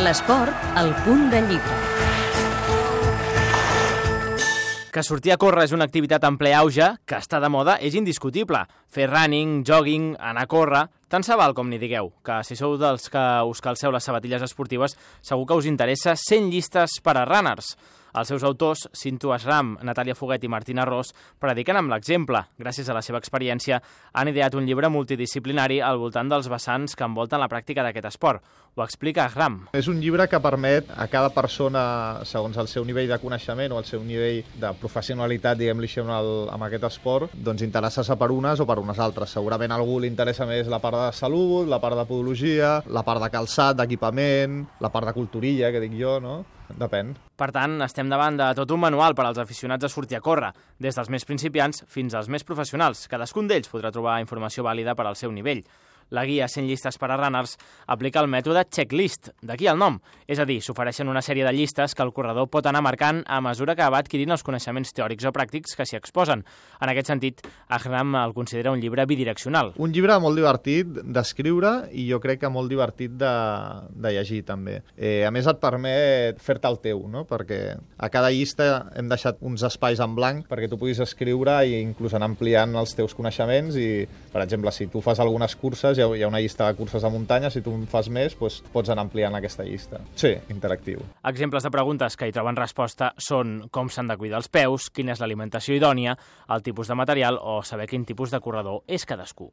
L'esport, al punt de llibre. Que sortir a córrer és una activitat en ple auge, que està de moda, és indiscutible. Fer running, jogging, anar a córrer... Tant se val com ni digueu, que si sou dels que us calceu les sabatilles esportives, segur que us interessa 100 llistes per a runners. Els seus autors, Cintu Asram, Natàlia Foguet i Martina Ros, prediquen amb l'exemple. Gràcies a la seva experiència, han ideat un llibre multidisciplinari al voltant dels vessants que envolten la pràctica d'aquest esport. Ho explica Asram. És un llibre que permet a cada persona, segons el seu nivell de coneixement o el seu nivell de professionalitat, diguem-li així, amb aquest esport, doncs interessar-se per unes o per unes altres. Segurament a algú li interessa més la part de salut, la part de podologia, la part de calçat, d'equipament, la part de culturilla, que dic jo, no? Depèn. Per tant, estem davant de tot un manual per als aficionats a sortir a córrer, des dels més principiants fins als més professionals. Cadascun d'ells podrà trobar informació vàlida per al seu nivell. La guia 100 llistes per a runners aplica el mètode checklist, d'aquí el nom. És a dir, s'ofereixen una sèrie de llistes que el corredor pot anar marcant a mesura que va adquirint els coneixements teòrics o pràctics que s'hi exposen. En aquest sentit, Ahram el considera un llibre bidireccional. Un llibre molt divertit d'escriure i jo crec que molt divertit de, de llegir també. Eh, a més et permet fer-te el teu, no? perquè a cada llista hem deixat uns espais en blanc perquè tu puguis escriure i inclús anar ampliant els teus coneixements i, per exemple, si tu fas algunes curses hi ha, hi ha una llista de curses de muntanya, si tu en fas més, doncs pots anar ampliant aquesta llista. Sí, interactiu. Exemples de preguntes que hi troben resposta són com s'han de cuidar els peus, quina és l'alimentació idònia, el tipus de material o saber quin tipus de corredor és cadascú.